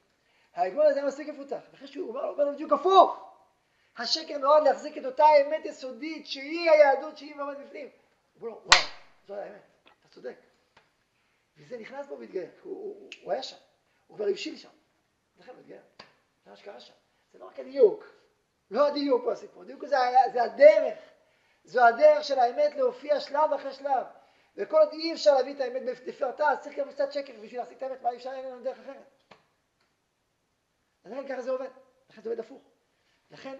A: ההגמון הזה היה מספיק מפותח, ואחרי שהוא אומר, הוא אומר לו בדיוק הפוך. השקר נועד להחזיק את אותה אמת יסודית, שהיא היהדות, שהיא עומדת בפנים. הוא אומר לו, וואו, זו האמת, אתה צודק. וזה נכנס בו והתגייר, הוא, הוא, הוא היה שם, הוא כבר הבשיל שם. לכן הוא התגייר, זה מה שקרה שם. זה לא רק הדיוק, לא הדיוק הוא הסיפור, הדיוק זה, זה הדרך. זו הדרך של האמת להופיע שלב אחרי שלב. וכל עוד אי אפשר להביא את האמת בפרטה, אז צריך גם קצת שקר בשביל להשיג את האמת, מה אפשר, אין לנו דרך אחרת. אז לכן ככה זה עובד, לכן זה עובד הפוך. לכן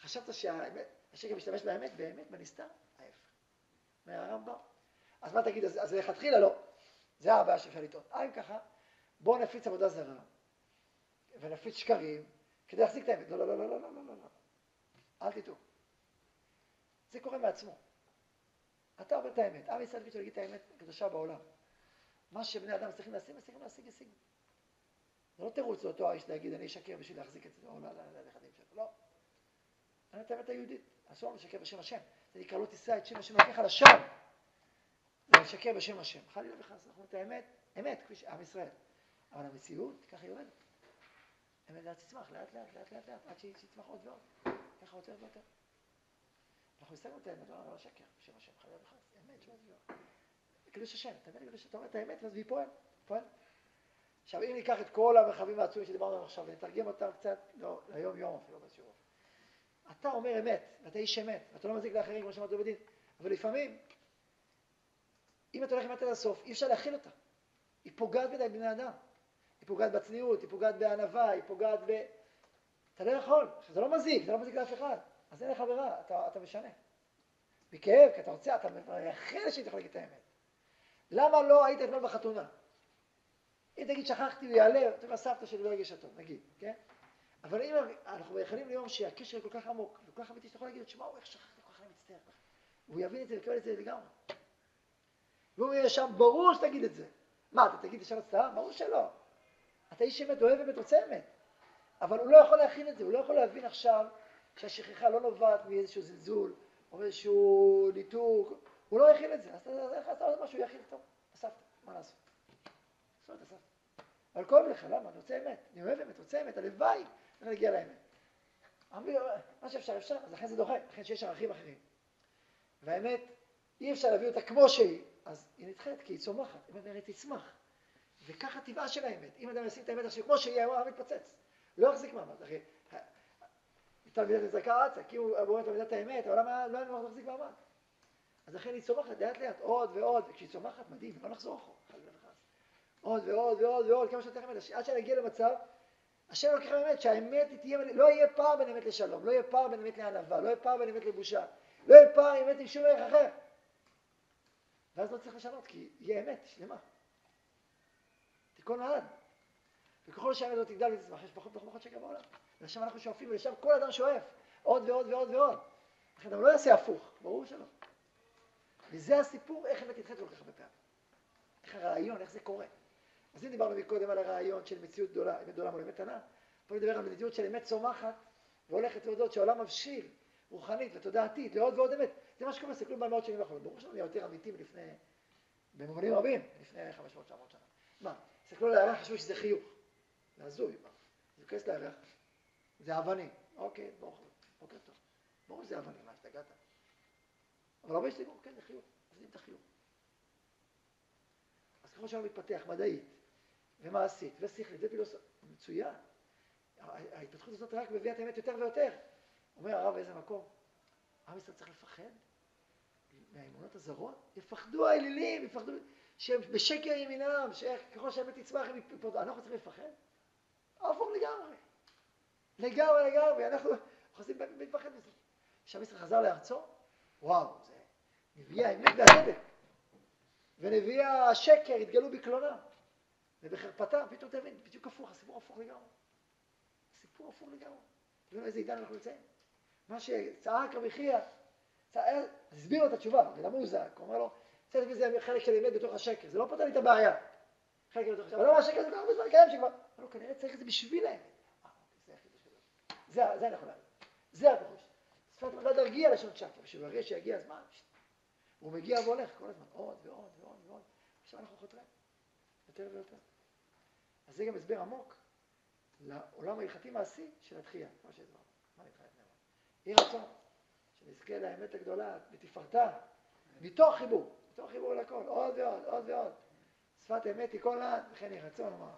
A: חשבת שהשקר משתמש באמת, באמת בנסתר, ההפך. אומר הרמב"ם. אז מה תגיד, אז לכתחילה לא. זה הבעיה שאפשר לטעון. אה, אם ככה, בואו נפיץ עבודה זרה, ונפיץ שקרים, כדי להחזיק את האמת. לא, לא, לא, לא, לא, לא, לא, לא. אל תטעו. זה קורה מעצמו. אתה אומר את האמת. עם ישראל ביקשו להגיד את האמת הקדושה בעולם. מה שבני אדם צריכים להשיג, צריכים להשיג, השיגו. זה לא תירוץ לאותו האיש להגיד, אני אשקר בשביל להחזיק את זה בעולם לנכדים שלו. לא. אני את האמת היהודית. אסור לנו לשקר בשם השם. זה נקרא לא תישא את שם השם לוקח לשווא. ולשקר בשם השם. חלילה וחס, אנחנו את האמת, אמת, כפי שעם ישראל. אבל המציאות, ככה היא עובדת. אמת לאט תצמח, לאט לאט, לאט לאט, לאט, עד שהיא תצמח עוד ועוד. ככה יותר ויותר. אנחנו השגנו את האמת, לא שקר, בשם השם, חלילה וחס, אמת, שמע דבר. קדוש השם, אתה מבין, אתה אומר את האמת, ואז היא פועל, פועל. עכשיו, אם ניקח את כל המרחבים העצומים שדיברנו עליהם עכשיו ונתרגם אותם קצת, לא, ליום יום אפילו אופן. אתה אומר אמת, ואתה איש אמת, ואתה לא מזיק לאחרים כמו שאמרתי בדין, אבל לפעמים, אם אתה הולך אמת עד הסוף, אי אפשר להכיל אותה. היא פוגעת מדי בבני אדם. היא פוגעת בצניעות, היא פוגעת בענווה, היא פוגעת ב... אתה לא יכול, זה לא מזיק, זה לא מזיק לאף אחד. אז אין לך ברירה, אתה, אתה משנה. בכאב, כי אתה רוצה, אתה מייחל שהיא להגיד את האמת. למה לא היית אתמול בחתונה? אם תגיד שכחתי, הוא יעלה, אתה יודע, סבתא שלי לא הרגישה טוב, נגיד, כן? אבל אם אנחנו מייחלים ליום שהקשר כל כך עמוק, וכל כך אמיתי, שאתה יכול להגיד, תשמע, איך שכחתי, כל כך אני מצטער. הוא יבין את זה ויקבל את זה לגמרי. והוא יהיה שם, ברור שתגיד את זה. מה, אתה תגיד ישר סתם? ברור שלא. אתה איש אמת, אוהב אמת, רוצה אמת. אבל הוא לא יכול להכין את זה, הוא לא יכול להבין עכשיו שהשכחה לא נובעת מאיזשהו זלזול, או מאיזשהו ניתוק, הוא לא יכין את זה. אז איך אתה עוד משהו יכין טוב? אספת, מה לעשות? אספת, אספת. אבל כואב לך, למה? אני רוצה אמת, אני אוהב אמת, רוצה אמת, הלוואי, אני אגיע לאמת. מה שאפשר אפשר, אז לכן זה דוחה, לכן שיש ערכים אחרים. והאמת, אי אפשר להביא אותה כמו שהיא, אז היא נדחית, כי היא צומחת, אמת נראית תצמח. וככה טבעה של האמת. אם אדם ישים את האמת עכשיו כמו שהיא, העולם מתפוצץ. לא יחזיק מעמד. הרי תלמידת נזרקה רצה, כי הוא אמור תלמידת האמת, העולם לא היה מחזיק מעמד. אז לכן היא צומחת לאט לאט, עוד ועוד, וכשהיא צומחת, מדהים, לא נחזור אחורה, עוד ועוד ועוד ועוד, כמה שיותר אמת, עד שנגיע למצב, השם לוקח האמת, שהאמת תהיה, לא יהיה פער בין אמת לשלום, לא יהיה פער בין אמת לענווה, לא יהיה פער בין אמת לבושה, לא יהיה פער אמת עם שום ערך אחר. ואז לא צריך לשנות, כי יהיה אמת שלמה. תיקון העד. וככל שהאמת לא תגדל ותצמח, יש פחות ופחות שקר בעולם. ולשם אנחנו שואפים, ולשם כל אדם שואף, עוד ועוד ועוד ועוד. לכן הוא לא יעשה הפוך, ברור שלא. וזה הסיפור, איך אמת נדחית כל כך הרבה פעמים. איך הרעיון, איך זה קורה. אז אם דיברנו מקודם על הרעיון של מציאות גדולה, אמת גדולה מול אמת קטנה, פה נדבר על מציאות של אמת צומחת והולכת להודות שהעולם מבשיל, רוחנית ותודעתית, לעוד ועוד אמת. זה מה שקורה, תסתכלו במאות שנים האחרונות. ברור שלא נהיה יותר אמיתי מלפני, במובנים רבים, לפני 500-900 שנה. מה, תסתכלו על הירח, חשבו שזה חיוך. זה הזוי, מה? זה כנס לירח, זה אבנים. אוקיי, ברוך הוא, בוקר טוב. ברור שזה אבנים, מה, השתגעת? אבל הרבה שתגעו, כן, זה חיוך, עובדים את החיוך. אז ככל שהעולם מתפתח מדעית, ומעשית, ושכלית, ופילוסופיה, מצוין. ההתפתחות הזאת רק מביאה את האמת יותר ויותר. אומר הרב באיזה מקום, עם ישראל צריך לפחד מהאמונות הזרות? יפחדו האלילים, יפחדו, שהם בשקר ימינם, שככל שהאמת תצמח הם יפחדו. אנחנו צריכים לפחד? הפוך לגמרי. לגמרי לגמרי, אנחנו חוזרים להתפחד מזה. כשעם ישראל חזר לארצו, וואו, זה נביאי האמת והצדק. ונביאי השקר התגלו בקלונם. ובחרפתם, פתאום תבין, בדיוק הפוך, הסיפור הפוך לגמרי. סיפור הפוך לגמרי. תראו איזה עידן אנחנו נמצאים. מה שצעק רבי חייא, הסביר לו את התשובה, ולמה הוא זעק? הוא אומר לו, צריך מזה חלק של אמת בתוך השקר, זה לא פותר לי את הבעיה. חלק בתוך השקר, אבל למה השקר זה כל כך הרבה זמן קיים שכבר? אמר לו, כנראה צריך את זה בשביל האמת. זה להגיד. זה הפירוש. שפת מגד הרגיע לשון שקר, ושברגע שיגיע הזמן, הוא מגיע והולך כל הזמן, עוד ועוד ועוד ועוד. עכשיו אנחנו חותרים, יותר ויותר. אז זה גם הסבר עמוק לעולם ההלכתי מעשי של התחייה, כמו שהסברנו. מה נתחיית נאמן? יהי רצון שנזכה לאמת הגדולה בתפארתה, מתוך חיבור, מתוך חיבור לכל, עוד ועוד, עוד ועוד. שפת אמת היא כל לעד, וכן יהי רצון, אמר.